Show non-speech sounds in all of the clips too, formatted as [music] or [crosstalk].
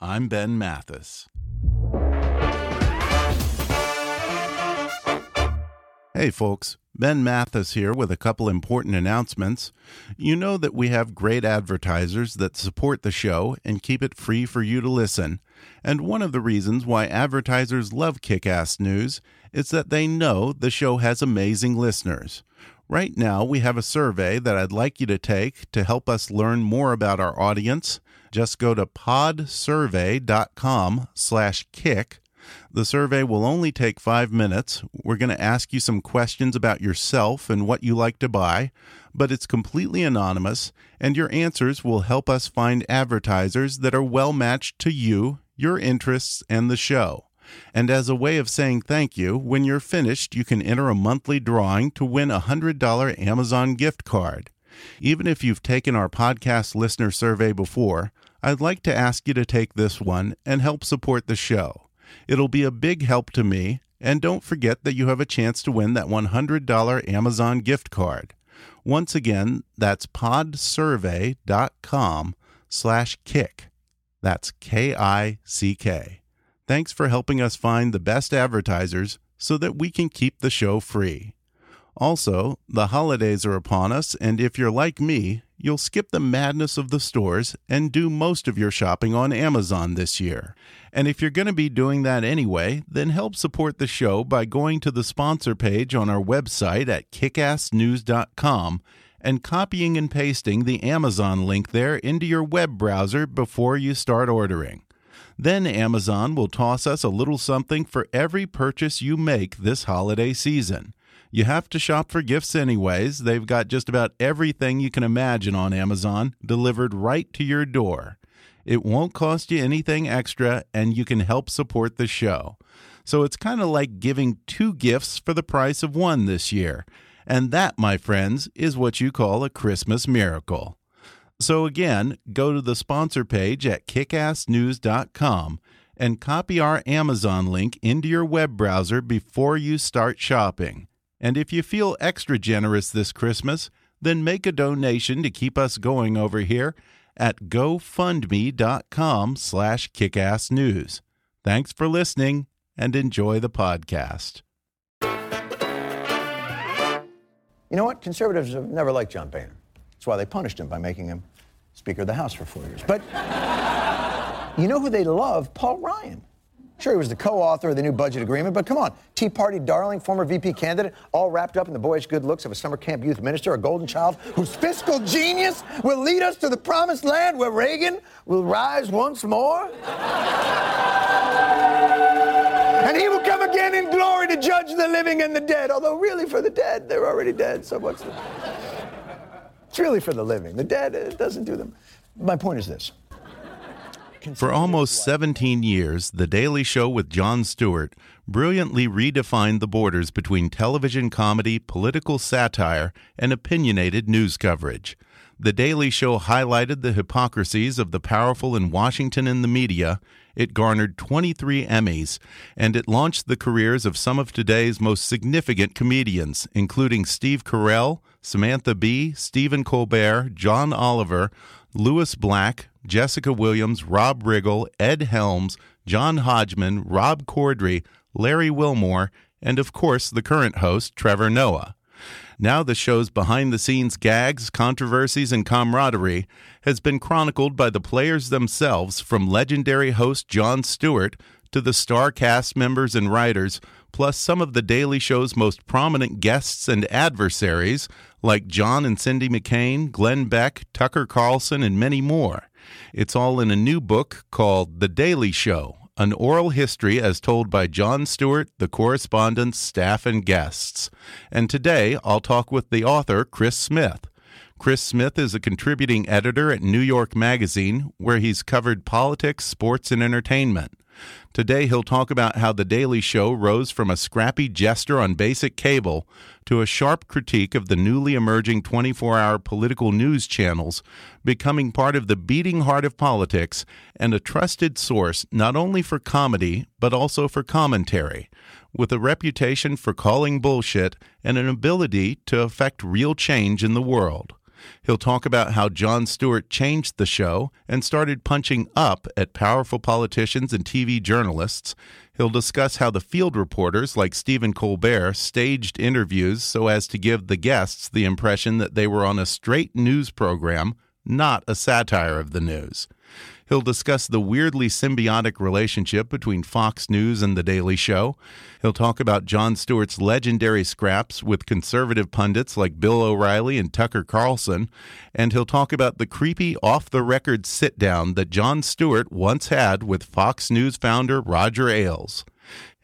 I'm Ben Mathis. Hey, folks. Ben Mathis here with a couple important announcements. You know that we have great advertisers that support the show and keep it free for you to listen. And one of the reasons why advertisers love Kick Ass News is that they know the show has amazing listeners. Right now, we have a survey that I'd like you to take to help us learn more about our audience. Just go to podsurvey.com slash kick. The survey will only take five minutes. We're going to ask you some questions about yourself and what you like to buy, but it's completely anonymous, and your answers will help us find advertisers that are well matched to you, your interests, and the show. And as a way of saying thank you, when you're finished, you can enter a monthly drawing to win a $100 Amazon gift card. Even if you've taken our podcast listener survey before, I'd like to ask you to take this one and help support the show. It'll be a big help to me, and don't forget that you have a chance to win that $100 Amazon gift card. Once again, that's podsurvey.com slash kick. That's K-I-C-K. Thanks for helping us find the best advertisers so that we can keep the show free. Also, the holidays are upon us, and if you're like me, you'll skip the madness of the stores and do most of your shopping on Amazon this year. And if you're going to be doing that anyway, then help support the show by going to the sponsor page on our website at kickassnews.com and copying and pasting the Amazon link there into your web browser before you start ordering. Then Amazon will toss us a little something for every purchase you make this holiday season. You have to shop for gifts anyways. They've got just about everything you can imagine on Amazon delivered right to your door. It won't cost you anything extra, and you can help support the show. So it's kind of like giving two gifts for the price of one this year. And that, my friends, is what you call a Christmas miracle. So again, go to the sponsor page at kickassnews.com and copy our Amazon link into your web browser before you start shopping. And if you feel extra generous this Christmas, then make a donation to keep us going over here at gofundme.com slash kickassnews. Thanks for listening and enjoy the podcast. You know what? Conservatives have never liked John Boehner. That's why they punished him by making him Speaker of the House for four years. But [laughs] you know who they love? Paul Ryan. Sure, he was the co-author of the new budget agreement, but come on, Tea Party darling, former VP candidate, all wrapped up in the boyish good looks of a summer camp youth minister, a golden child whose fiscal genius will lead us to the promised land where Reagan will rise once more. and he will come again in glory to judge the living and the dead. Although, really, for the dead, they're already dead. So what's the? It's really for the living. The dead, it doesn't do them. My point is this. For almost 17 years, The Daily Show with Jon Stewart brilliantly redefined the borders between television comedy, political satire, and opinionated news coverage. The Daily Show highlighted the hypocrisies of the powerful in Washington and the media. It garnered 23 Emmys, and it launched the careers of some of today's most significant comedians, including Steve Carell, Samantha Bee, Stephen Colbert, John Oliver, Lewis Black, Jessica Williams, Rob Riggle, Ed Helms, John Hodgman, Rob Corddry, Larry Wilmore, and of course the current host, Trevor Noah. Now, the show's behind the scenes gags, controversies, and camaraderie has been chronicled by the players themselves, from legendary host Jon Stewart to the star cast members and writers, plus some of The Daily Show's most prominent guests and adversaries, like John and Cindy McCain, Glenn Beck, Tucker Carlson, and many more. It's all in a new book called The Daily Show an oral history as told by Jon Stewart, the correspondents, staff, and guests. And today I'll talk with the author, Chris Smith. Chris Smith is a contributing editor at New York Magazine, where he's covered politics, sports, and entertainment. Today, he'll talk about how The Daily Show rose from a scrappy jester on basic cable to a sharp critique of the newly emerging 24 hour political news channels, becoming part of the beating heart of politics and a trusted source not only for comedy, but also for commentary, with a reputation for calling bullshit and an ability to affect real change in the world. He'll talk about how Jon Stewart changed the show and started punching up at powerful politicians and TV journalists. He'll discuss how the field reporters, like Stephen Colbert, staged interviews so as to give the guests the impression that they were on a straight news program, not a satire of the news. He'll discuss the weirdly symbiotic relationship between Fox News and The Daily Show. He'll talk about Jon Stewart's legendary scraps with conservative pundits like Bill O'Reilly and Tucker Carlson. And he'll talk about the creepy off the record sit down that Jon Stewart once had with Fox News founder Roger Ailes.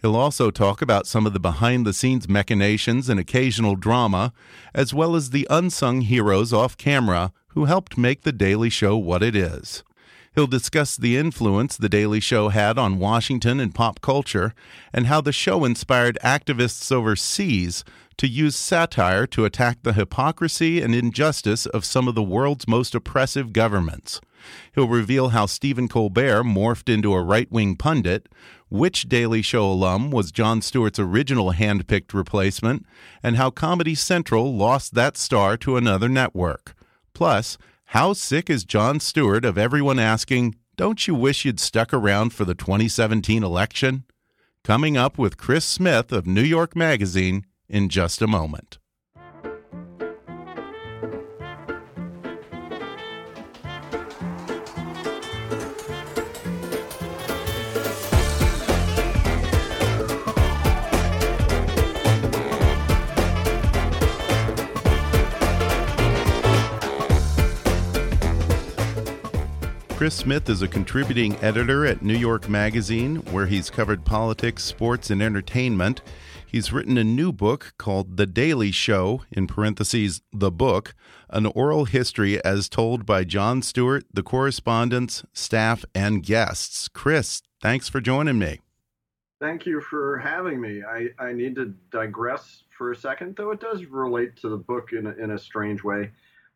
He'll also talk about some of the behind the scenes machinations and occasional drama, as well as the unsung heroes off camera who helped make The Daily Show what it is. He'll discuss the influence The Daily Show had on Washington and pop culture, and how the show inspired activists overseas to use satire to attack the hypocrisy and injustice of some of the world's most oppressive governments. He'll reveal how Stephen Colbert morphed into a right wing pundit, which Daily Show alum was Jon Stewart's original hand picked replacement, and how Comedy Central lost that star to another network. Plus, how sick is Jon Stewart of everyone asking, Don't you wish you'd stuck around for the 2017 election? Coming up with Chris Smith of New York Magazine in just a moment. Chris Smith is a contributing editor at New York Magazine, where he's covered politics, sports, and entertainment. He's written a new book called The Daily Show, in parentheses, the book, an oral history as told by Jon Stewart, the correspondents, staff, and guests. Chris, thanks for joining me. Thank you for having me. I, I need to digress for a second, though it does relate to the book in a, in a strange way.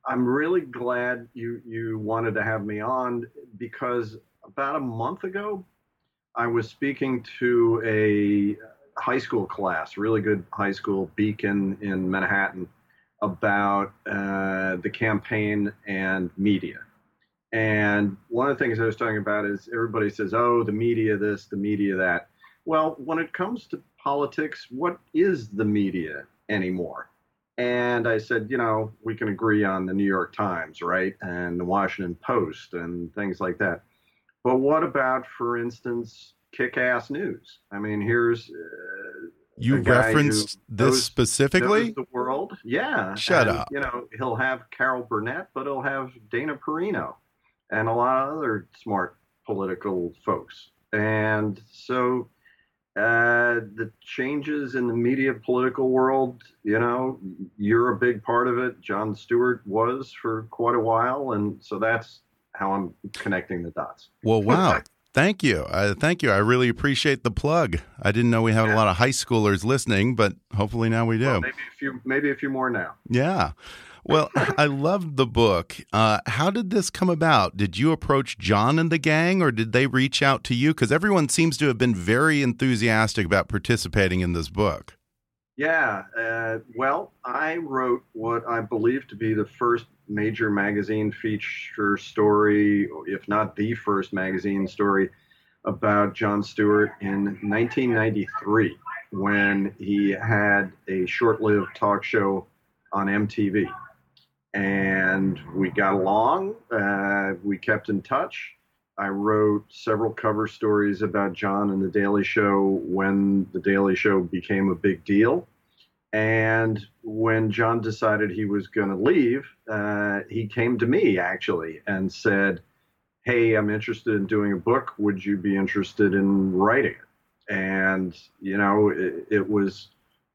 I'm really glad you you wanted to have me on because about a month ago, I was speaking to a high school class, really good high school, Beacon in Manhattan, about uh, the campaign and media. And one of the things I was talking about is everybody says, "Oh, the media this, the media that." Well, when it comes to politics, what is the media anymore? And I said, you know, we can agree on the New York Times, right? And the Washington Post and things like that. But what about, for instance, kick ass news? I mean, here's. Uh, you referenced this knows, specifically? Knows the world. Yeah. Shut and, up. You know, he'll have Carol Burnett, but he'll have Dana Perino and a lot of other smart political folks. And so uh, the changes in the media political world, you know, you're a big part of it. Jon Stewart was for quite a while. And so that's how I'm connecting the dots. Well, wow. thank you. Uh, thank you. I really appreciate the plug. I didn't know we had yeah. a lot of high schoolers listening, but hopefully now we do. Well, maybe a few, maybe a few more now. Yeah. Well, [laughs] I loved the book. Uh, how did this come about? Did you approach John and the gang, or did they reach out to you? Because everyone seems to have been very enthusiastic about participating in this book. Yeah. Uh, well, I wrote what I believe to be the first major magazine feature story, if not the first magazine story, about Jon Stewart in 1993 when he had a short lived talk show on MTV. And we got along. Uh, we kept in touch. I wrote several cover stories about John and The Daily Show when The Daily Show became a big deal. And when John decided he was going to leave, uh, he came to me actually and said, Hey, I'm interested in doing a book. Would you be interested in writing it? And, you know, it, it was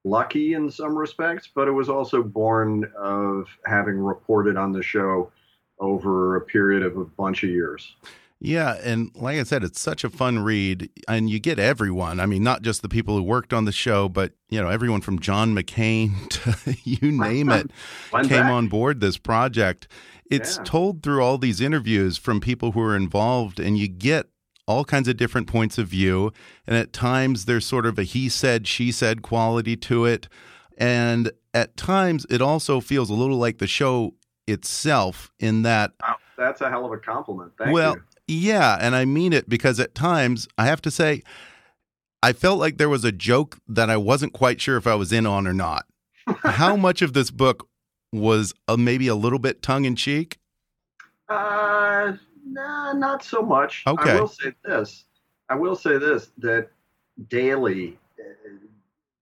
lucky in some respects, but it was also born of having reported on the show over a period of a bunch of years. Yeah, and like I said, it's such a fun read, and you get everyone. I mean, not just the people who worked on the show, but you know, everyone from John McCain [laughs] to you name it [laughs] came back. on board this project. It's yeah. told through all these interviews from people who are involved, and you get all kinds of different points of view. And at times, there's sort of a he said, she said quality to it, and at times, it also feels a little like the show itself in that. Wow, that's a hell of a compliment. Thank well, you yeah, and I mean it because at times I have to say I felt like there was a joke that I wasn't quite sure if I was in on or not. How [laughs] much of this book was uh, maybe a little bit tongue in cheek? Uh, nah, not so much. Okay. I will say this. I will say this that daily,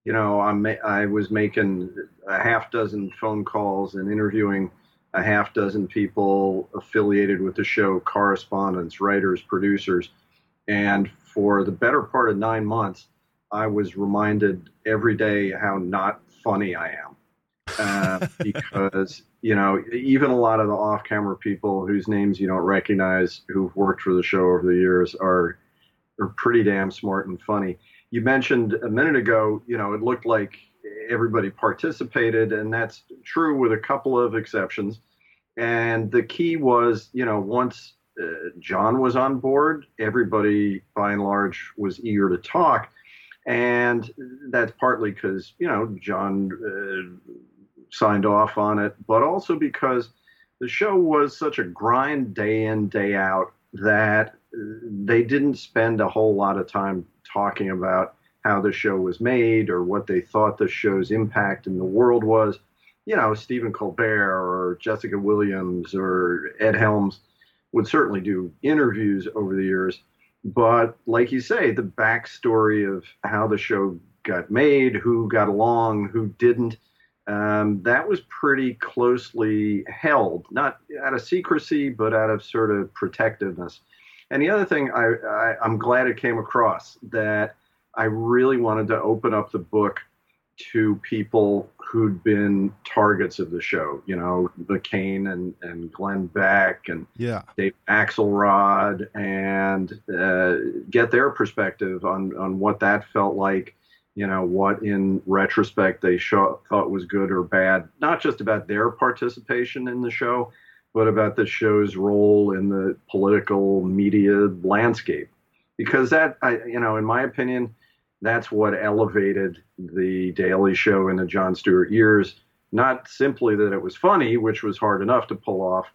you know, I'm I was making a half dozen phone calls and interviewing a half dozen people affiliated with the show, correspondents, writers, producers. And for the better part of nine months, I was reminded every day how not funny I am. Uh, [laughs] because, you know, even a lot of the off camera people whose names you don't recognize who've worked for the show over the years are, are pretty damn smart and funny. You mentioned a minute ago, you know, it looked like everybody participated, and that's true with a couple of exceptions. And the key was, you know, once uh, John was on board, everybody by and large was eager to talk. And that's partly because, you know, John uh, signed off on it, but also because the show was such a grind day in, day out that they didn't spend a whole lot of time talking about how the show was made or what they thought the show's impact in the world was. You know, Stephen Colbert or Jessica Williams or Ed Helms would certainly do interviews over the years. But like you say, the backstory of how the show got made, who got along, who didn't, um, that was pretty closely held, not out of secrecy, but out of sort of protectiveness. And the other thing I, I, I'm glad it came across that I really wanted to open up the book to people who'd been targets of the show, you know, McCain and, and Glenn Beck and yeah. Dave Axelrod and uh, get their perspective on, on what that felt like, you know, what in retrospect they thought was good or bad, not just about their participation in the show, but about the show's role in the political media landscape. Because that, I, you know, in my opinion, that's what elevated the Daily Show in the Jon Stewart years. Not simply that it was funny, which was hard enough to pull off,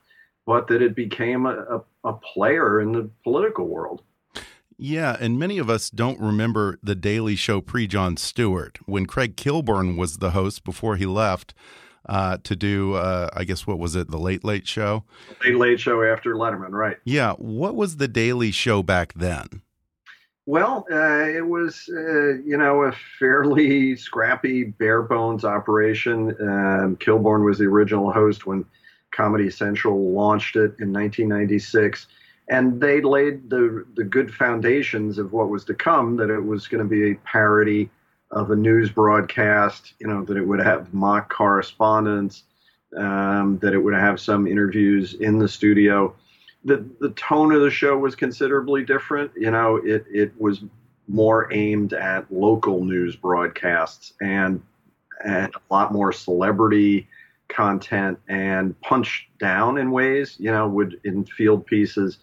but that it became a, a, a player in the political world. Yeah, and many of us don't remember the Daily Show pre Jon Stewart when Craig Kilborn was the host before he left uh, to do, uh, I guess, what was it, the Late Late Show? Late Late Show after Letterman, right? Yeah. What was the Daily Show back then? Well, uh, it was, uh, you know, a fairly scrappy, bare bones operation. Um, Kilborn was the original host when Comedy Central launched it in 1996. And they laid the, the good foundations of what was to come, that it was going to be a parody of a news broadcast, you know, that it would have mock correspondents, um, that it would have some interviews in the studio the the tone of the show was considerably different. You know, it it was more aimed at local news broadcasts and and a lot more celebrity content and punched down in ways. You know, would in field pieces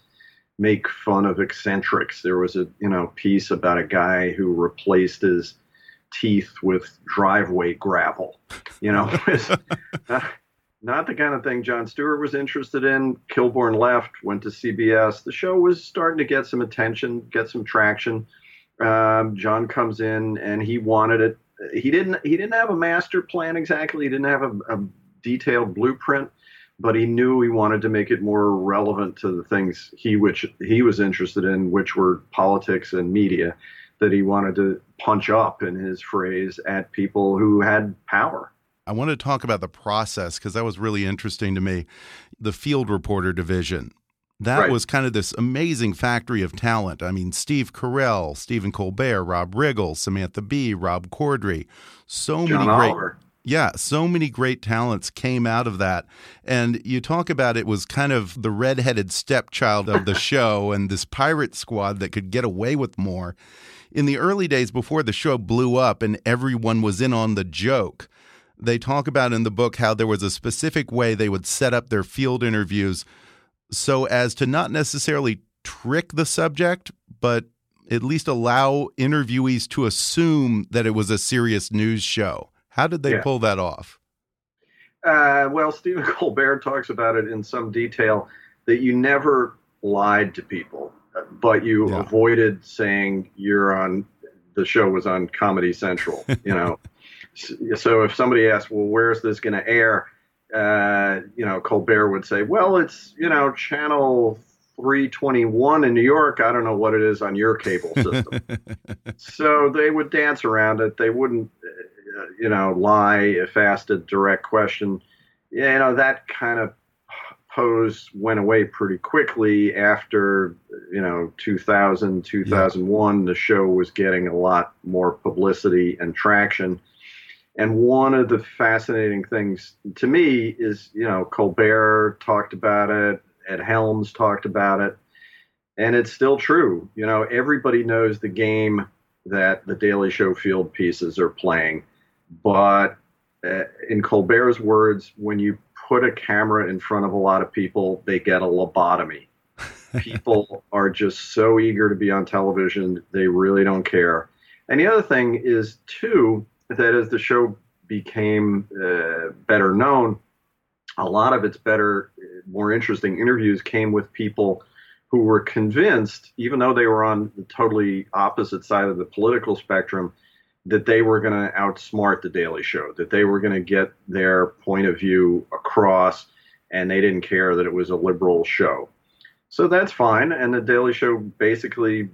make fun of eccentrics. There was a you know piece about a guy who replaced his teeth with driveway gravel. You know, [laughs] not the kind of thing Jon Stewart was interested in. Kilborn left, went to CBS. The show was starting to get some attention, get some traction. Um, John comes in and he wanted it. He didn't. He didn't have a master plan exactly. He didn't have a, a detailed blueprint, but he knew he wanted to make it more relevant to the things he which he was interested in, which were politics and media. That he wanted to punch up, in his phrase, at people who had power. I want to talk about the process because that was really interesting to me. The field reporter division. That right. was kind of this amazing factory of talent. I mean, Steve Carell, Stephen Colbert, Rob Riggle, Samantha Bee, Rob Corddry. So John many great. Oliver. Yeah, so many great talents came out of that. And you talk about it was kind of the redheaded stepchild of the [laughs] show and this pirate squad that could get away with more. In the early days before the show blew up and everyone was in on the joke, they talk about in the book how there was a specific way they would set up their field interviews so as to not necessarily trick the subject, but at least allow interviewees to assume that it was a serious news show. How did they yeah. pull that off? Uh, well, Stephen [laughs] Colbert talks about it in some detail that you never lied to people, but you yeah. avoided saying you're on the show was on Comedy Central. [laughs] You know, so if somebody asked, well, where's this going to air? Uh, you know, Colbert would say, well, it's, you know, channel 321 in New York. I don't know what it is on your cable system. [laughs] so they would dance around it. They wouldn't, you know, lie if asked a direct question. yeah, You know, that kind of pose went away pretty quickly after, you know, 2000, 2001. Yeah. The show was getting a lot more publicity and traction. And one of the fascinating things to me is, you know, Colbert talked about it, Ed Helms talked about it, and it's still true. You know, everybody knows the game that the Daily Show field pieces are playing, but uh, in Colbert's words, when you put a camera in front of a lot of people, they get a lobotomy. [laughs] people are just so eager to be on television, they really don't care. And the other thing is, too, that as the show became uh, better known, a lot of its better, more interesting interviews came with people who were convinced, even though they were on the totally opposite side of the political spectrum, that they were going to outsmart the Daily Show, that they were going to get their point of view across, and they didn't care that it was a liberal show. So that's fine. And the Daily Show basically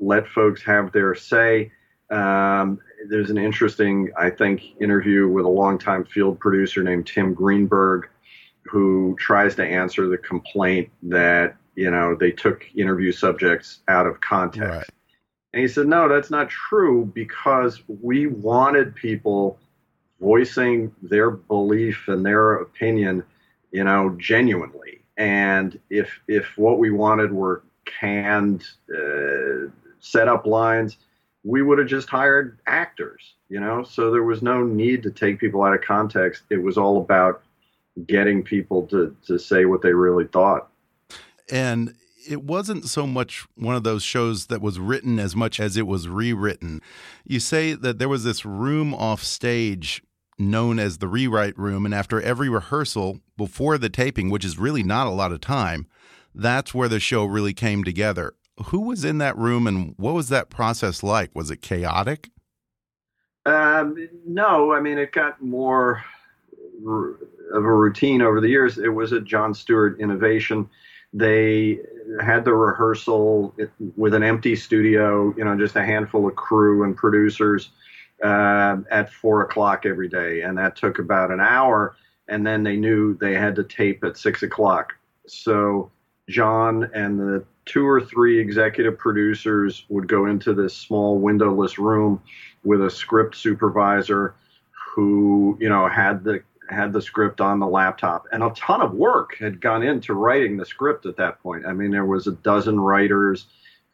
let folks have their say. Um, there's an interesting, I think, interview with a longtime field producer named Tim Greenberg, who tries to answer the complaint that you know they took interview subjects out of context. Right. And he said, no, that's not true because we wanted people voicing their belief and their opinion, you know, genuinely. And if if what we wanted were canned uh, setup lines, we would have just hired actors, you know? So there was no need to take people out of context. It was all about getting people to, to say what they really thought. And it wasn't so much one of those shows that was written as much as it was rewritten. You say that there was this room off stage known as the rewrite room, and after every rehearsal before the taping, which is really not a lot of time, that's where the show really came together who was in that room and what was that process like? Was it chaotic? Um, no, I mean, it got more of a routine over the years. It was a Jon Stewart innovation. They had the rehearsal with an empty studio, you know, just a handful of crew and producers uh, at four o'clock every day. And that took about an hour. And then they knew they had to tape at six o'clock. So John and the two or three executive producers would go into this small windowless room with a script supervisor who, you know, had the had the script on the laptop and a ton of work had gone into writing the script at that point. I mean, there was a dozen writers,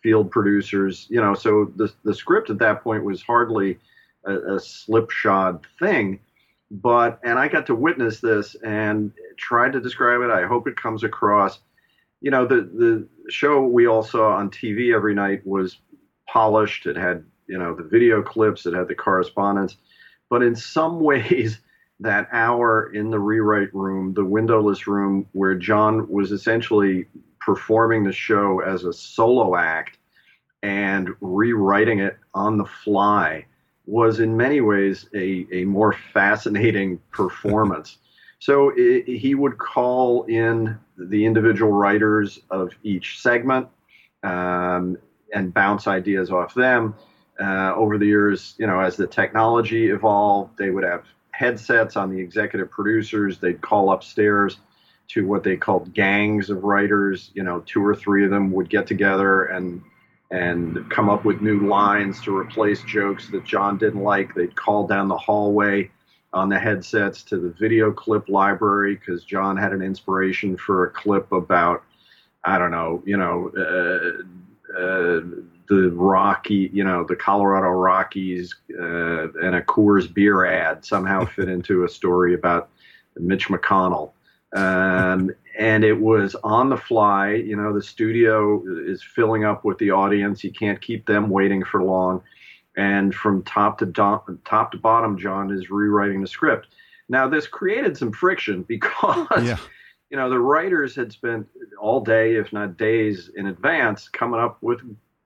field producers, you know, so the the script at that point was hardly a, a slipshod thing. But and I got to witness this and tried to describe it. I hope it comes across you know, the the show we all saw on TV every night was polished. It had you know the video clips. It had the correspondents, but in some [laughs] ways. That hour in the rewrite room, the windowless room, where John was essentially performing the show as a solo act and rewriting it on the fly was in many ways a, a more fascinating [laughs] performance So it, he would call in the individual writers of each segment um, and bounce ideas off them. Uh, over the years, you know, as the technology evolved, they would have headsets on the executive producers. They'd call upstairs to what they called gangs of writers. You know, two or three of them would get together and and come up with new lines to replace jokes that John didn't like. They'd call down the hallway on the headsets to the video clip library because John had an inspiration for a clip about I don't know, you know, uh, uh, the Rocky, you know, the Colorado Rockies uh, and a Coors beer ad somehow [laughs] fit into a story about Mitch McConnell. Um, and it was on the fly. You know, the studio is filling up with the audience. You can't keep them waiting for long. And from top to do- top to bottom, John is rewriting the script. Now, this created some friction [laughs] because, yeah. you know, the writers had spent all day, if not days, in advance coming up with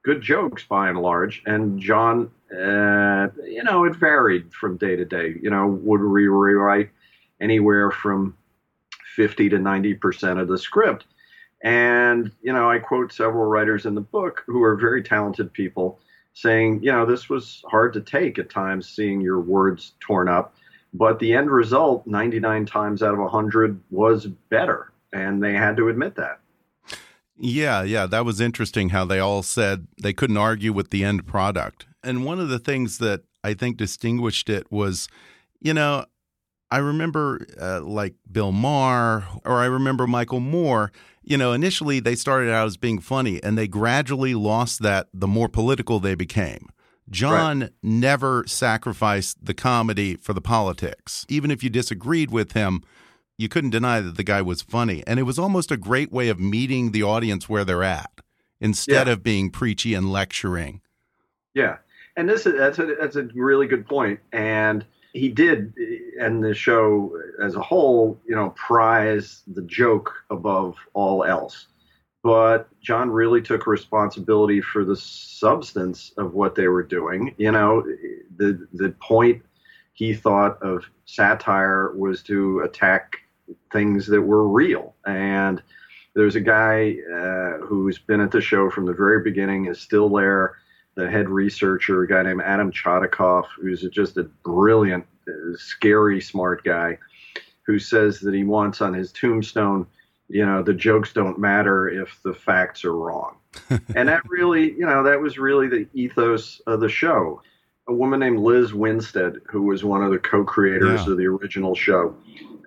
good jokes by and large. And John, uh, you know, it varied from day to day. You know, would rewrite anywhere from 50 to 90% of the script. And, you know, I quote several writers in the book who are very talented people saying, you know, this was hard to take at times, seeing your words torn up. But the end result, 99 times out of 100, was better. And they had to admit that. Yeah, yeah, that was interesting how they all said they couldn't argue with the end product. And one of the things that I think distinguished it was, you know, I remember uh, like Bill Maher or I remember Michael Moore. You know, initially they started out as being funny and they gradually lost that the more political they became. John right. never sacrificed the comedy for the politics. Even if you disagreed with him, you couldn't deny that the guy was funny. And it was almost a great way of meeting the audience where they're at instead yeah. of being preachy and lecturing. Yeah. And this is that's a that's a really good point. And he did, and the show as a whole, you know, prize the joke above all else. But John really took responsibility for the substance of what they were doing. You know, the the point he thought of satire was to attack things that were real. And there's a guy uh, who's been at the show from the very beginning, is still there the head researcher, a guy named Adam Chodikoff, who's just a brilliant, scary, smart guy, who says that he wants on his tombstone, you know, the jokes don't matter if the facts are wrong. [laughs] and that really, you know, that was really the ethos of the show. A woman named Lizz Winstead, who was one of the co-creators yeah. of the original show,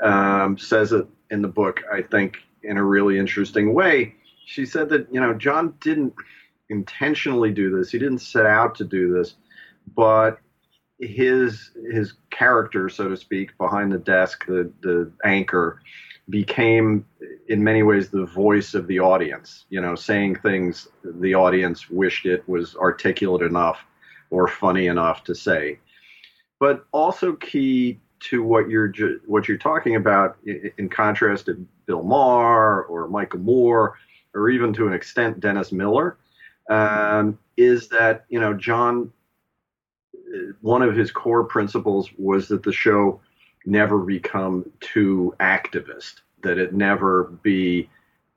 um, says it in the book. I think in a really interesting way. She said that you know John didn't intentionally do this. He didn't set out to do this, but his his character, so to speak, behind the desk, the the anchor, became in many ways the voice of the audience. You know, saying things the audience wished it was articulate enough or funny enough to say. But also key to what you're what you're talking about, in contrast to Bill Maher or Michael Moore, or even to an extent Dennis Miller, um, is that you know John. One of his core principles was that the show never become too activist, that it never be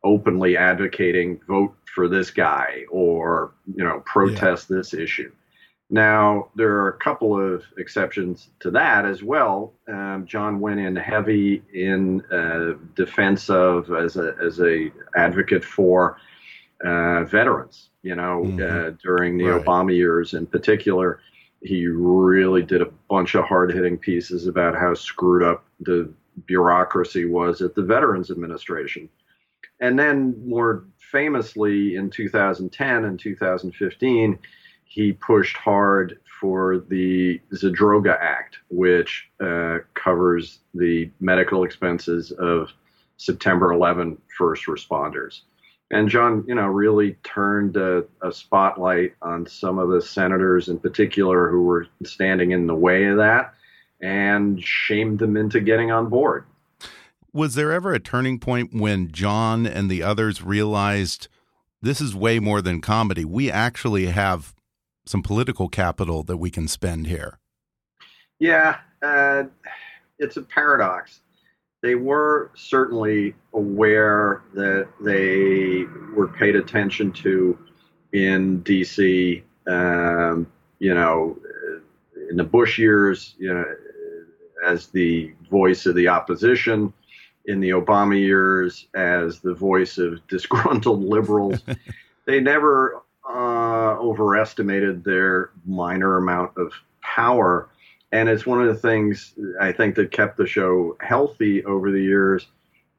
openly advocating vote for this guy or you know protest yeah. this issue. Now there are a couple of exceptions to that as well. Um, John went in heavy in uh, defense of as a as a advocate for uh, veterans you know, mm-hmm. uh, during the right. Obama years in particular. He really did a bunch of hard hitting pieces about how screwed up the bureaucracy was at the Veterans Administration. And then, more famously, in 2010 and 2015, he pushed hard for the Zadroga Act, which uh, covers the medical expenses of September 11 first responders. And John, you know, really turned a, a, spotlight on some of the senators in particular who were standing in the way of that and shamed them into getting on board. Was there ever a turning point when John and the others realized this is way more than comedy? We actually have some political capital that we can spend here. Yeah, uh, it's a paradox they were certainly aware that they were paid attention to in D.C. Um, you know, in the Bush years, you know, as the voice of the opposition, in the Obama years as the voice of [laughs] disgruntled liberals. [laughs] they never uh, overestimated their minor amount of power. And it's one of the things I think that kept the show healthy over the years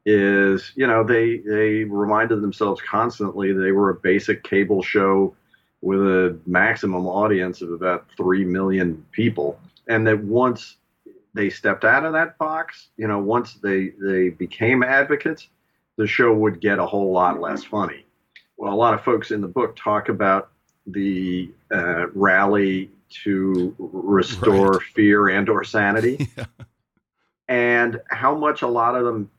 is, you know, they they reminded themselves constantly they were a basic cable show with a maximum audience of about 3 million people. And that once they stepped out of that box, you know, once they, they became advocates, the show would get a whole lot less funny. Well, a lot of folks in the book talk about the uh, rally to restore right. fear and or sanity [laughs] yeah. and how much a lot of them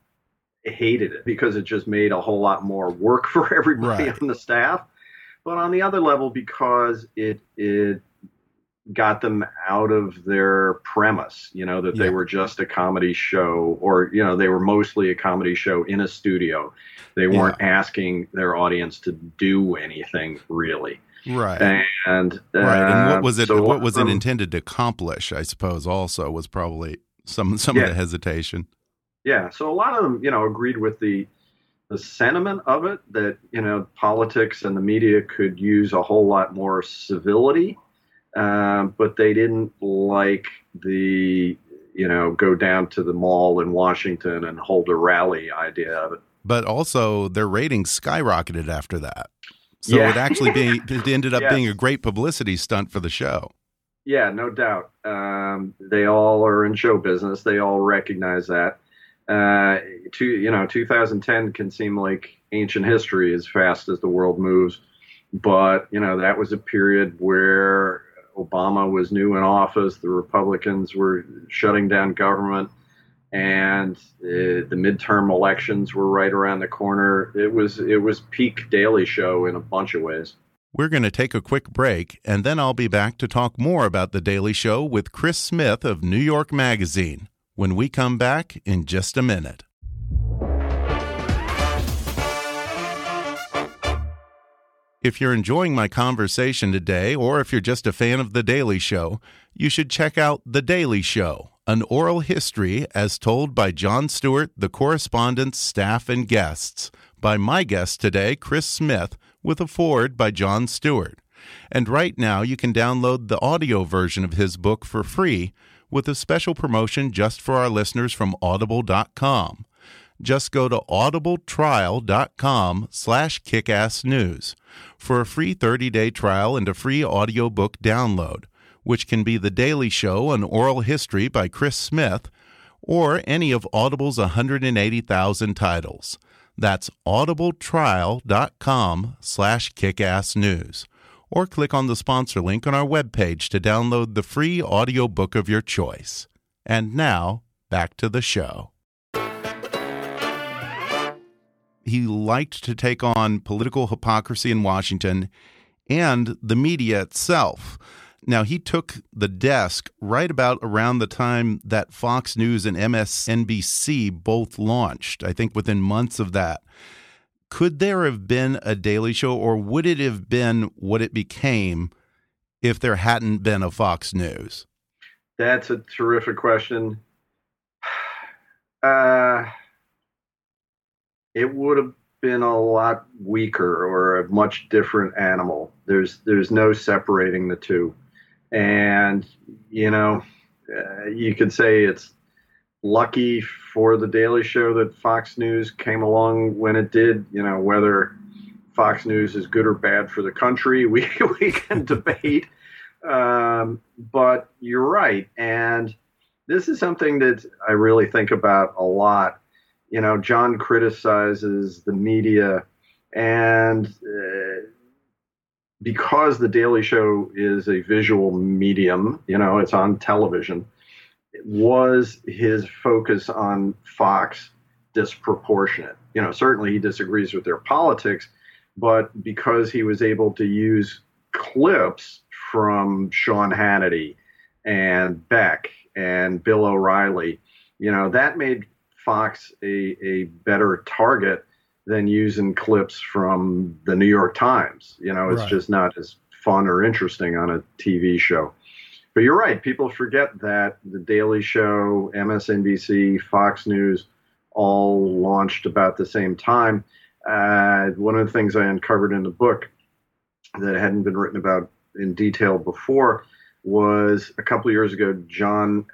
hated it because it just made a whole lot more work [laughs] for everybody right. on the staff but on the other level because it it got them out of their premise, you know, that yeah. they were just a comedy show or, you know, they were mostly a comedy show in a studio. They weren't yeah. asking their audience to do anything really. Right. And, right. And what uh, was it, so what was it intended to accomplish, I suppose, also was probably some, some yeah. of the hesitation. Yeah. So a lot of them, you know, agreed with the, the sentiment of it that, you know, politics and the media could use a whole lot more civility um, but they didn't like the you know go down to the mall in Washington and hold a rally idea of it. But also, their ratings skyrocketed after that. So yeah. it actually being [laughs] it ended up yes. being a great publicity stunt for the show. Yeah, no doubt. Um, they all are in show business. They all recognize that. Uh, to you know, 2010 can seem like ancient history as fast as the world moves, but you know that was a period where Obama was new in office, the Republicans were shutting down government, and uh, the midterm elections were right around the corner. It was it was peak Daily Show in a bunch of ways. We're going to take a quick break, and then I'll be back to talk more about The Daily Show with Chris Smith of New York Magazine when we come back in just a minute. If you're enjoying my conversation today, or if you're just a fan of The Daily Show, you should check out The Daily Show, an oral history as told by Jon Stewart, the correspondents, staff, and guests, by my guest today, Chris Smith, with a foreword by Jon Stewart. And right now, you can download the audio version of his book for free with a special promotion just for our listeners from audible.com. Just go to audibletrial.com slash kickassnews for a free 30-day trial and a free audiobook download, which can be The Daily Show, an oral history by Chris Smith, or any of Audible's 180,000 titles. That's audibletrial.com slash kickassnews. Or click on the sponsor link on our webpage to download the free audiobook of your choice. And now, back to the show. he liked to take on political hypocrisy in Washington and the media itself. Now, he took the desk right about around the time that Fox News and MSNBC both launched, I think within months of that. Could there have been a Daily Show, or would it have been what it became if there hadn't been a Fox News? That's a terrific question. [sighs] Uh, it would have been a lot weaker or a much different animal. There's there's no separating the two, and you know, uh, you could say it's lucky for the Daily Show that Fox News came along when it did. You know, whether Fox News is good or bad for the country, [laughs] we we can debate. Um, but you're right, and this is something that I really think about a lot you know, John criticizes the media, and uh, because the Daily Show is a visual medium, you know, it's on television. Was his focus on Fox disproportionate? You know, certainly he disagrees with their politics, but because he was able to use clips from Sean Hannity and Beck and Bill O'Reilly, you know, that made Fox a, a better target than using clips from the New York Times. You know, it's Right. just not as fun or interesting on a TV show. But you're right. People forget that the Daily Show, MSNBC, Fox News all launched about the same time. Uh, one of the things I uncovered in the book that hadn't been written about in detail before was a couple of years ago, John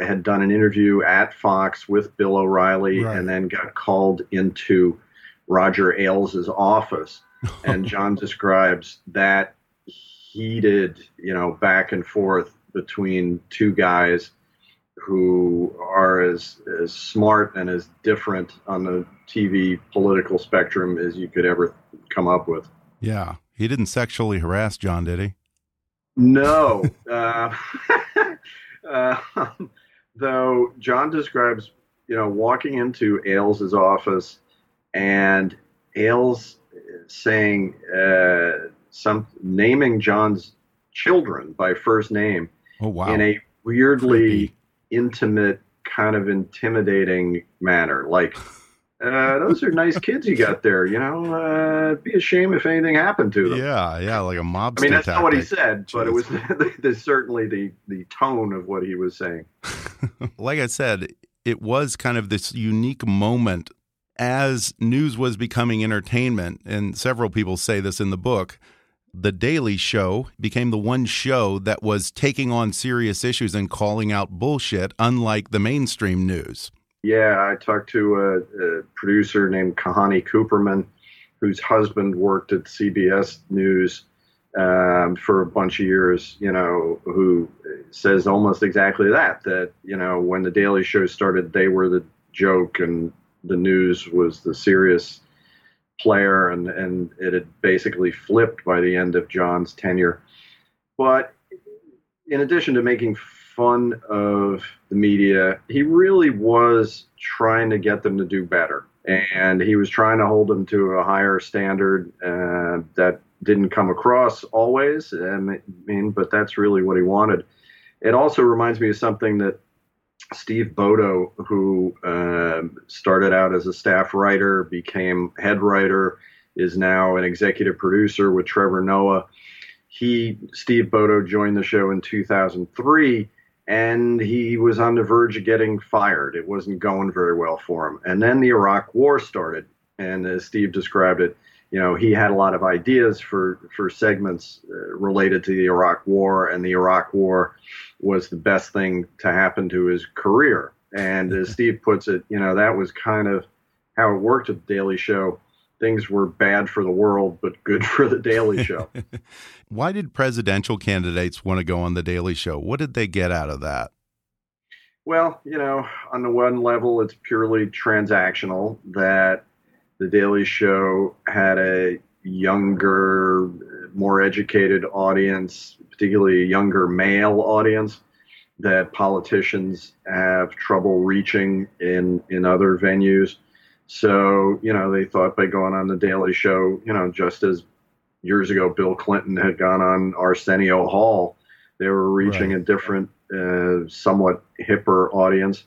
uh, had done an interview at Fox with Bill O'Reilly Right. and then got called into Roger Ailes' office. [laughs] And Jon describes that heated, you know, back and forth between two guys who are as, as smart and as different on the TV political spectrum as you could ever come up with. Yeah. He didn't sexually harass Jon, did he? No. [laughs] uh, uh, [laughs] though Jon describes, you know, walking into Ailes' office and Ailes saying uh, some naming Jon's children by first name Oh, wow. in a weirdly Creepy. intimate, kind of intimidating manner. Like, uh, those are nice kids you got there. You know, uh, it'd be a shame if anything happened to them. yeah, yeah, like a mob. I mean, that's not what he said, but it was [laughs] the, certainly the, the tone of what he was saying. [laughs] like I said, it was kind of this unique moment as news was becoming entertainment, and several people say this in the book. The Daily Show became the one show that was taking on serious issues and calling out bullshit, unlike the mainstream news. Yeah, I talked to a, a producer named Kahane Cooperman, whose husband worked at CBS News um, for a bunch of years, you know, who says almost exactly that, that, you know, when the Daily Show started, they were the joke and the news was the serious player and, and it had basically flipped by the end of Jon's tenure. But in addition to making fun of the media, he really was trying to get them to do better. And he was trying to hold them to a higher standard uh, that didn't come across always. I mean, but that's really what he wanted. It also reminds me of something that Steve Bodow, who uh, started out as a staff writer, became head writer, is now an executive producer with Trevor Noah. He, Steve Bodow, joined the show in 2003, and he was on the verge of getting fired. It wasn't going very well for him. And then the Iraq War started, and as Steve described it, you know, he had a lot of ideas for for segments uh, related to the Iraq War, and the Iraq War was the best thing to happen to his career. And as [laughs] Steve puts it, you know, that was kind of how it worked at the Daily Show. Things were bad for the world, but good [laughs] for the Daily Show. [laughs] Why did presidential candidates want to go on the Daily Show? What did they get out of that? Well, you know, on the one level, it's purely transactional that the Daily Show had a younger, more educated audience, particularly a younger male audience that politicians have trouble reaching in, in other venues. So, you know, they thought by going on the Daily Show, you know, just as years ago Bill Clinton had gone on Arsenio Hall, they were reaching Right. a different, uh, somewhat hipper audience.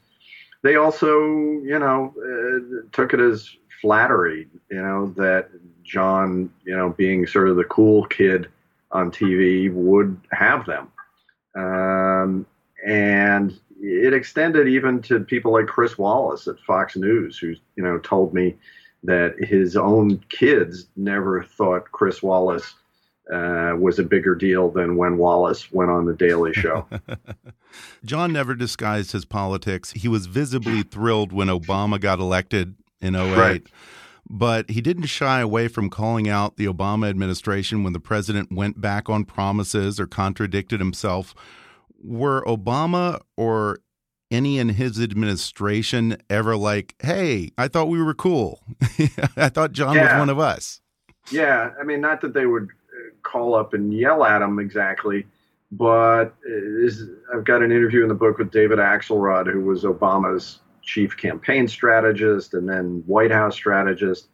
They also, you know, uh, took it as flattery, you know, that Jon, you know, being sort of the cool kid on TV would have them. Um, and it extended even to people like Chris Wallace at Fox News, who, you know, told me that his own kids never thought Chris Wallace uh, was a bigger deal than when Wallace went on the Daily Show. [laughs] Jon never disguised his politics. He was visibly thrilled when Obama got elected in 08. Right. But he didn't shy away from calling out the Obama administration when the president went back on promises or contradicted himself. Were Obama or any in his administration ever like, hey, I thought we were cool? [laughs] I thought Jon was one of us. Yeah, I mean, not that they would uh, call up and yell at him exactly, but uh, this, I've got an interview in the book with David Axelrod, who was Obama's chief campaign strategist and then White House strategist,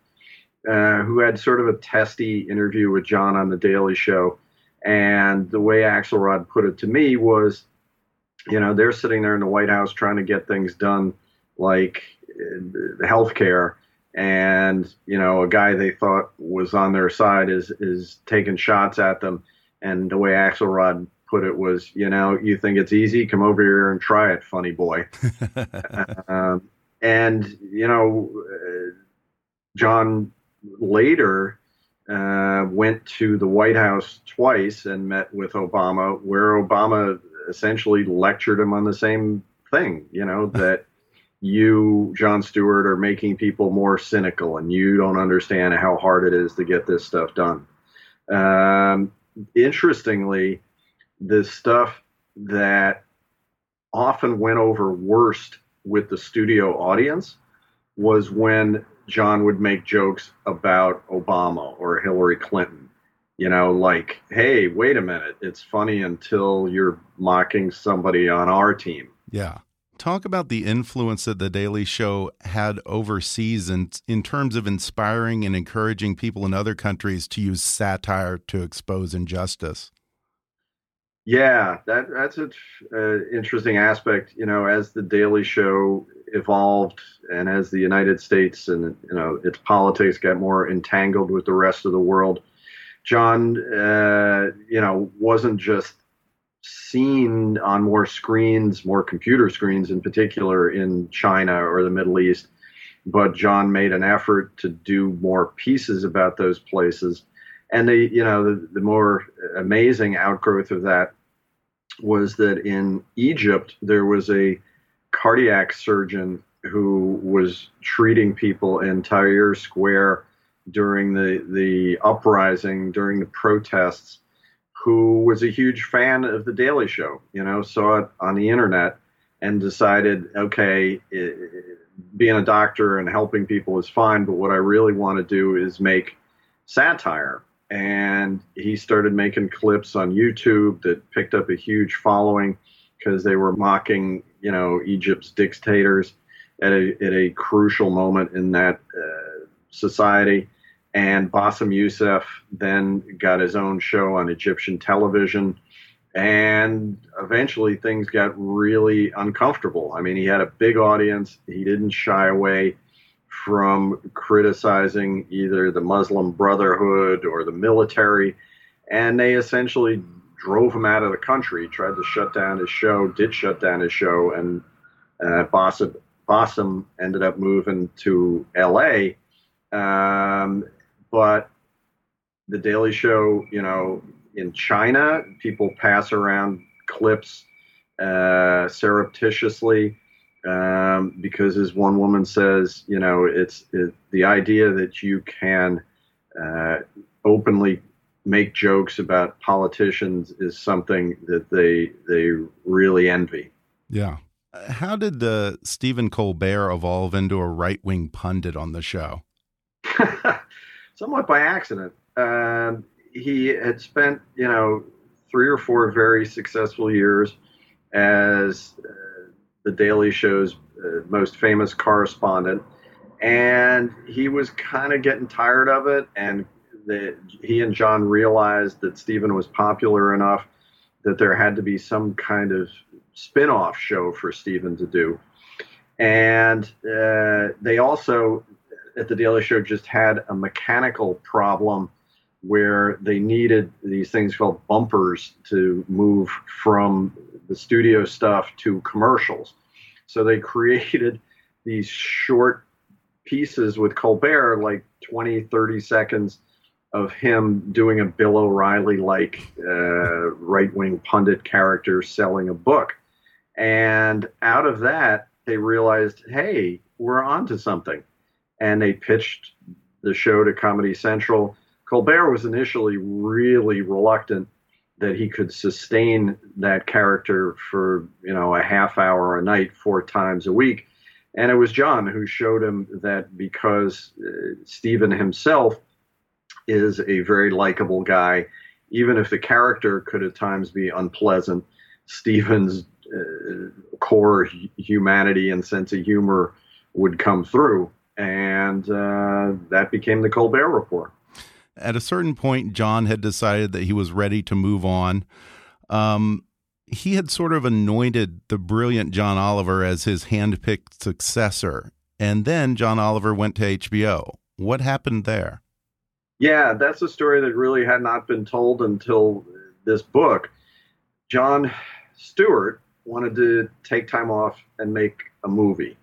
uh, who had sort of a testy interview with Jon on the Daily Show. And the way Axelrod put it to me was, you know, they're sitting there in the White House trying to get things done like healthcare, and you know a guy they thought was on their side is is taking shots at them, and the way Axelrod put it was, you know, you think it's easy, come over here and try it, funny boy. [laughs] um, and you know, uh, Jon later uh, went to the White House twice and met with Obama, where Obama essentially lectured him on the same thing, you know, [laughs] that you, Jon Stewart, are making people more cynical and you don't understand how hard it is to get this stuff done. Um, interestingly, the stuff that often went over worst with the studio audience was when Jon would make jokes about Obama or Hillary Clinton. You know, like, hey, wait a minute, it's funny until you're mocking somebody on our team. Yeah. Talk about the influence that The Daily Show had overseas in, in terms of inspiring and encouraging people in other countries to use satire to expose injustice. Yeah, that that's an uh, interesting aspect. You know, as the Daily Show evolved, and as the United States and you know its politics got more entangled with the rest of the world, Jon, uh, you know, wasn't just seen on more screens, more computer screens in particular in China or the Middle East, but Jon made an effort to do more pieces about those places and the you know the, the more amazing outgrowth of that was that in Egypt there was a cardiac surgeon who was treating people in Tahrir Square during the the uprising during the protests who was a huge fan of the Daily Show you know saw it on the internet and decided okay it, being a doctor and helping people is fine but what I really want to do is make satire and he started making clips on YouTube that picked up a huge following because they were mocking, you know, Egypt's dictators at a at a crucial moment in that uh, society. And Bassem Youssef then got his own show on Egyptian television, and eventually things got really uncomfortable. I mean, he had a big audience. He didn't shy away from criticizing either the Muslim Brotherhood or the military, and they essentially drove him out of the country, tried to shut down his show, did shut down his show, and uh, ended up moving to LA. Um, but the Daily Show, you know, in China, people pass around clips uh, surreptitiously um, because, as one woman says, you know, it's it, the idea that you can uh, openly make jokes about politicians is something that they they really envy. Yeah. How did the Stephen Colbert evolve into a right wing pundit on the show? [laughs] Somewhat by accident. Um, he had spent, you know, three or four very successful years as uh, the Daily Show's uh, most famous correspondent, and he was kind of getting tired of it. And the, he and Jon realized that Stephen was popular enough that there had to be some kind of spin-off show for Stephen to do. And uh, they also, at the Daily Show, just had a mechanical problem where they needed these things called bumpers to move from the studio stuff to commercials. So they [laughs] created these short pieces with Colbert, like 20, 30 seconds of him doing a Bill O'Reilly like uh, right wing pundit character selling a book. And out of that, they realized, hey, we're onto something. And they pitched the show to Comedy Central. Colbert was initially really reluctant that he could sustain that character for you know a half hour a night four times a week. And it was jon who showed him that because uh, stephen himself is a very likable guy even if the character could at times be unpleasant stephen's uh, core humanity and sense of humor would come through. And uh, that became the colbert report at a certain point, Jon had decided that he was ready to move on. Um, he had sort of anointed the brilliant John Oliver as his handpicked successor. and then John Oliver went to HBO. What happened there? Yeah, that's a story that really had not been told until this book. Jon Stewart wanted to take time off and make a movie.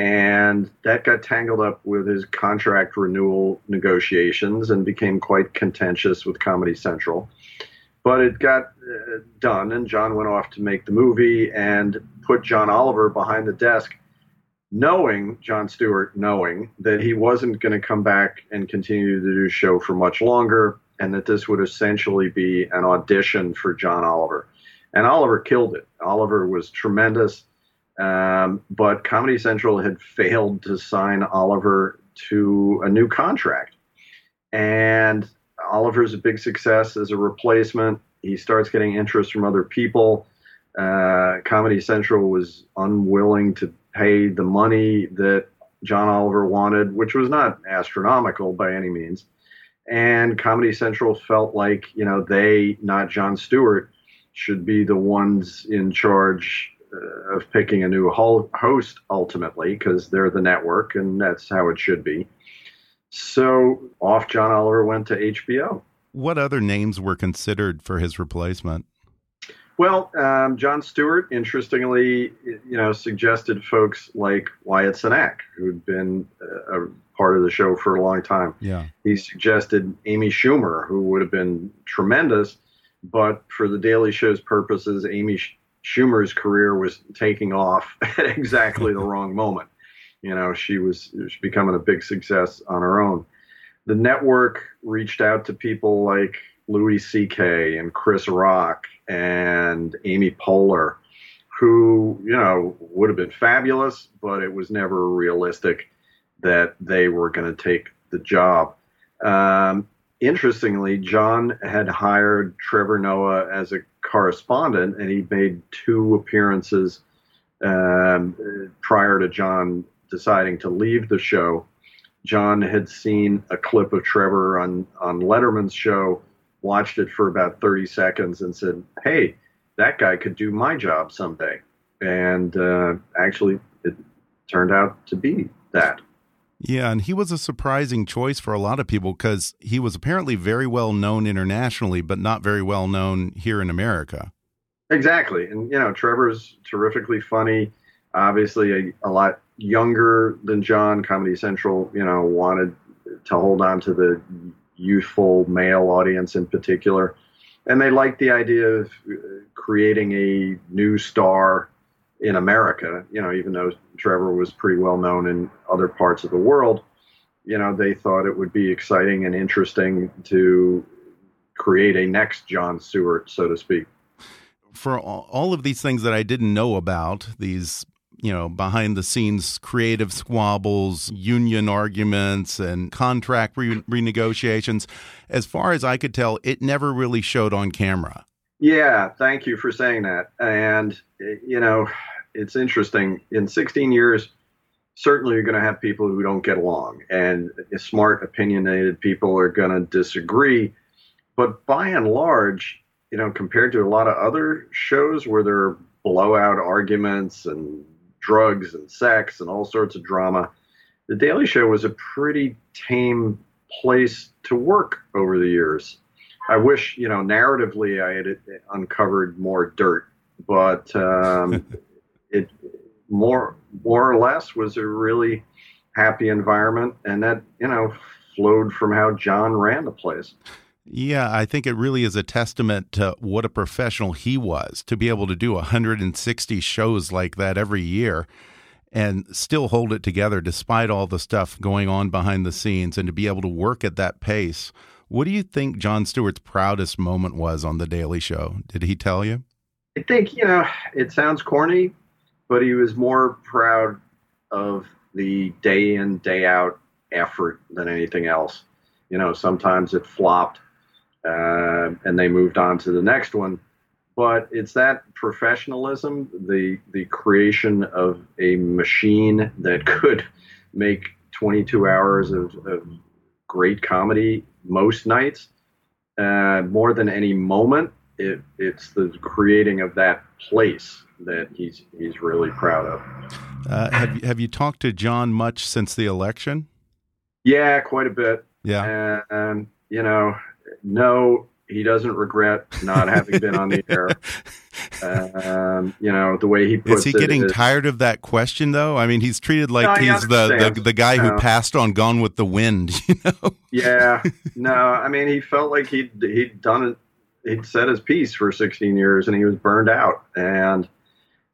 And that got tangled up with his contract renewal negotiations and became quite contentious with Comedy Central. But it got uh, done, and Jon went off to make the movie and put John Oliver behind the desk, knowing, Jon Stewart knowing, that he wasn't going to come back and continue to do show for much longer, and that this would essentially be an audition for John Oliver. And Oliver killed it. Oliver was tremendous, um, but Comedy Central had failed to sign Oliver to a new contract. And Oliver's a big success as a replacement. He starts getting interest from other people. Uh, Comedy Central was unwilling to pay the money that John Oliver wanted, which was not astronomical by any means. And Comedy Central felt like, you know, they, not Jon Stewart, should be the ones in charge of picking a new host ultimately because they're the network and that's how it should be. So off John Oliver went to HBO. What other names were considered for his replacement? Well, um, Jon Stewart, interestingly, you know, suggested folks like Wyatt Cenac, who'd been a part of the show for a long time. Yeah. He suggested Amy Schumer, who would have been tremendous, but for the Daily Show's purposes, Amy Schumer's career was taking off [laughs] at exactly the [laughs] wrong moment. You know, she was, she was becoming a big success on her own. The network reached out to people like Louis C.K. and Chris Rock and Amy Poehler, who, you know, would have been fabulous, but it was never realistic that they were going to take the job. Um, interestingly, Jon had hired Trevor Noah as a correspondent, and he made two appearances um, prior to Jon deciding to leave the show. Jon had seen a clip of Trevor on, on Letterman's show, watched it for about 30 seconds, and said, Hey, that guy could do my job someday. And uh, actually, it turned out to be that. Yeah, and he was a surprising choice for a lot of people because he was apparently very well known internationally, but not very well known here in America. Exactly. And, you know, Trevor's terrifically funny, obviously a, a lot younger than Jon. Comedy Central, you know, wanted to hold on to the youthful male audience in particular. And they liked the idea of creating a new star in America, you know, even though Trevor was pretty well known in other parts of the world, you know, they thought it would be exciting and interesting to create a next Jon Stewart, so to speak. For all of these things that I didn't know about, these you know, behind the scenes creative squabbles, union arguments, and contract re renegotiations. As far as I could tell, it never really showed on camera. Yeah, thank you for saying that. And, you know, it's interesting. In 16 years, certainly you're going to have people who don't get along, and smart, opinionated people are going to disagree. But by and large, you know, compared to a lot of other shows where there are blowout arguments and drugs and sex and all sorts of drama, The Daily Show was a pretty tame place to work over the years. I wish, you know, narratively I had uncovered more dirt, but um, [laughs] it more more or less was a really happy environment, and that you know flowed from how Jon ran the place. Yeah, I think it really is a testament to what a professional he was to be able to do 160 shows like that every year and still hold it together despite all the stuff going on behind the scenes and to be able to work at that pace what do you think Jon Stewart's proudest moment was on The Daily Show? Did he tell you? I think, you know, it sounds corny, but he was more proud of the day in, day out effort than anything else. You know, sometimes it flopped uh, and they moved on to the next one. But it's that professionalism, the the creation of a machine that could make 22 hours of, of great comedy most nights. Uh, more than any moment, it, it's the creating of that place that he's he's really proud of. Uh, have have you talked to Jon much since the election? Yeah, quite a bit. Yeah, and you know, no, he doesn't regret not having been on the [laughs] air. Um, you know, the way he puts is he getting is- tired of that question though? I mean, he's treated like No, he's the, the the guy who passed on Gone with the Wind. [laughs] You know? Yeah, no, I mean, he felt like he'd he'd done it. He'd said his piece for 16 years, and he was burned out. And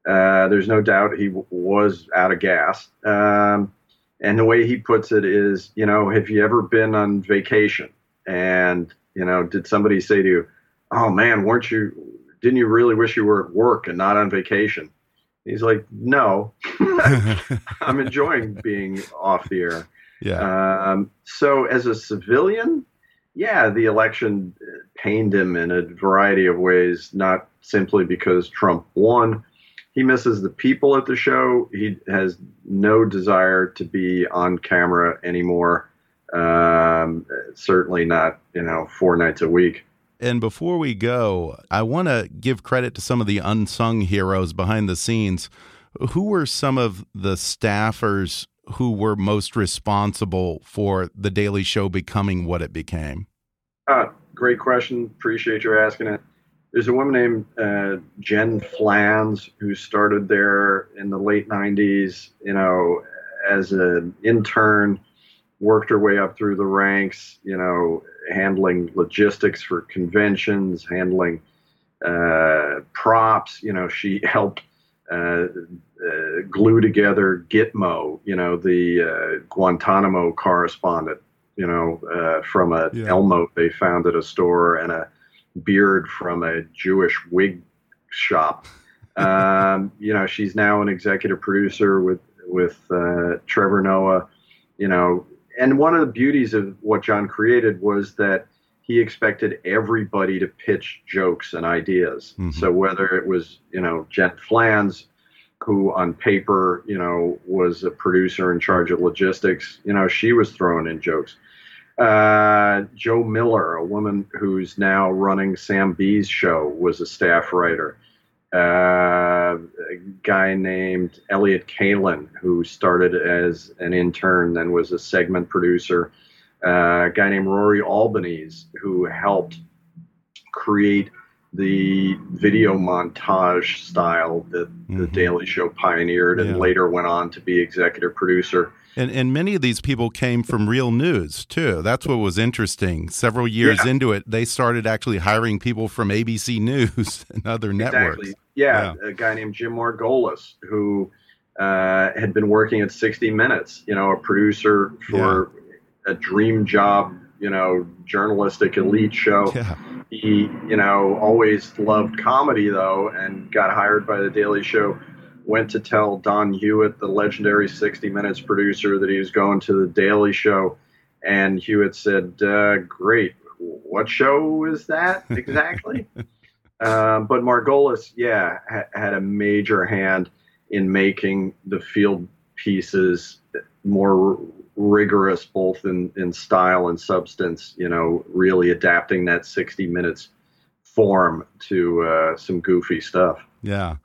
uh, there's no doubt he w- was out of gas. Um, and the way he puts it is, you know, have you ever been on vacation? And you know, did somebody say to you, "Oh man, weren't you? Didn't you really wish you were at work and not on vacation?" He's like, "No, [laughs] I'm enjoying being off the air." [laughs] yeah, Um, so, as a civilian, yeah, the election pained him in a variety of ways, not simply because Trump won. He misses the people at the show. He has no desire to be on camera anymore. Um, certainly not, you know, four nights a week. And before we go, I want to give credit to some of the unsung heroes behind the scenes. Who were some of the staffers who were most responsible for The Daily Show becoming what it became? Uh, great question. Appreciate your asking it. There's a woman named uh, Jen Flanz who started there in the late 90s, you know, as an intern, worked her way up through the ranks, you know, handling logistics for conventions, handling uh, props. You know, she [laughs] helped uh, uh, glue together Gitmo, you know, the uh, Guantanamo correspondent, you know, uh, from a Yeah. Elmo they found at a store and a beard from a Jewish wig shop. [laughs] Um, you know, she's now an executive producer with with uh, Trevor Noah. You know, and one of the beauties of what Jon created was that he expected everybody to pitch jokes and ideas. Mhm. So whether it was you know Jen Flanz, who on paper you know was a producer in charge of logistics, you know she was throwing in jokes. Uh, Jo Miller, a woman who's now running Sam Bee's show, was a staff writer. Uh, a guy named Elliott Kalan, who started as an intern, then was a segment producer. Uh, a guy named Rory Albanese, who helped create the video montage style that the Mhm. Daily Show pioneered and Yeah. later went on to be executive producer. And and many of these people came from real news too. That's what was interesting. Several years Yeah. into it, they started actually hiring people from ABC News [laughs] and other networks. Exactly. Yeah, a guy named Jim Margolis who uh, had been working at 60 Minutes, you know, a producer for a dream job, you know, journalistic elite show. [laughs] Yeah. He, you know, always loved comedy though, and got hired by the Daily Show. Went to tell Don Hewitt, the legendary 60 Minutes producer, that he was going to the Daily Show, and Hewitt said, uh, "Great, what show is that exactly?" um, [laughs] but Margolis, yeah, ha- had a major hand in making the field pieces more rigorous, both in, in style and substance. You know, really adapting that 60 minutes form to uh, some goofy stuff. Yeah.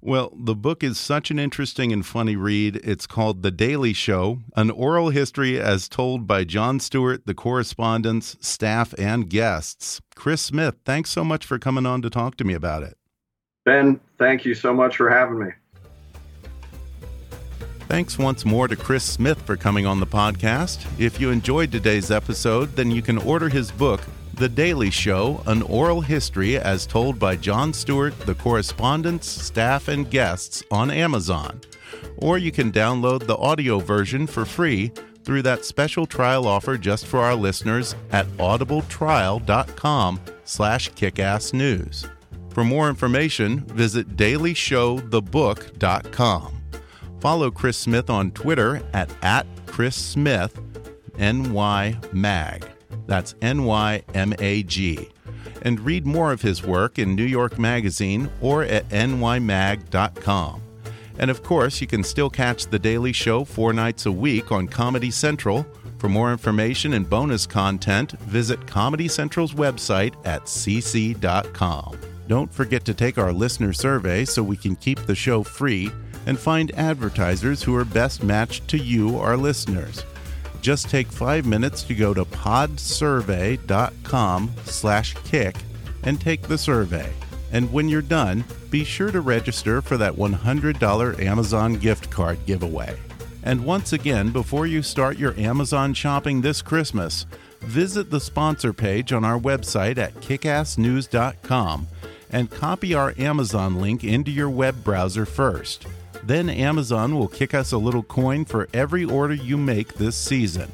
Well, the book is such an interesting and funny read. It's called The Daily Show An Oral History as Told by Jon Stewart, the correspondents, staff, and guests. Chris Smith, thanks so much for coming on to talk to me about it. Ben, thank you so much for having me. Thanks once more to Chris Smith for coming on the podcast. If you enjoyed today's episode, then you can order his book, The Daily Show An Oral History as Told by Jon Stewart, the correspondents, staff, and guests on Amazon. Or you can download the audio version for free through that special trial offer just for our listeners at audibletrial.com slash kickassnews. For more information, visit dailyshowthebook.com. Follow Chris Smith on Twitter at, at Chris Smith, NY That's N Y M A G. And read more of his work in New York Magazine or at nymag.com. And of course, you can still catch The Daily Show four nights a week on Comedy Central. For more information and bonus content, visit Comedy Central's website at cc.com. Don't forget to take our listener survey so we can keep the show free and find advertisers who are best matched to you, our listeners. Just take five minutes to go to podsurvey.com slash kick and take the survey. And when you're done, be sure to register for that $100 Amazon gift card giveaway. And once again, before you start your Amazon shopping this Christmas, visit the sponsor page on our website at kickassnews.com and copy our Amazon link into your web browser first. Then Amazon will kick us a little coin for every order you make this season.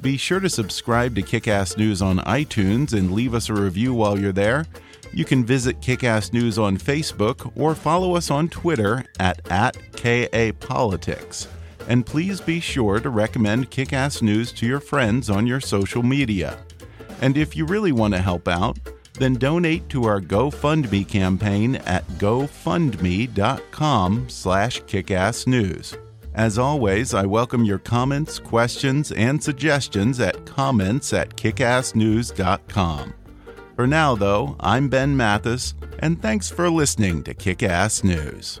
Be sure to subscribe to Kickass News on iTunes and leave us a review while you're there. You can visit Kickass News on Facebook or follow us on Twitter at, at KAPolitics. And please be sure to recommend Kickass News to your friends on your social media. And if you really want to help out, then donate to our GoFundMe campaign at gofundme.com slash kickassnews. As always, I welcome your comments, questions, and suggestions at comments at kickassnews.com. For now, though, I'm Ben Mathis, and thanks for listening to Kickass News.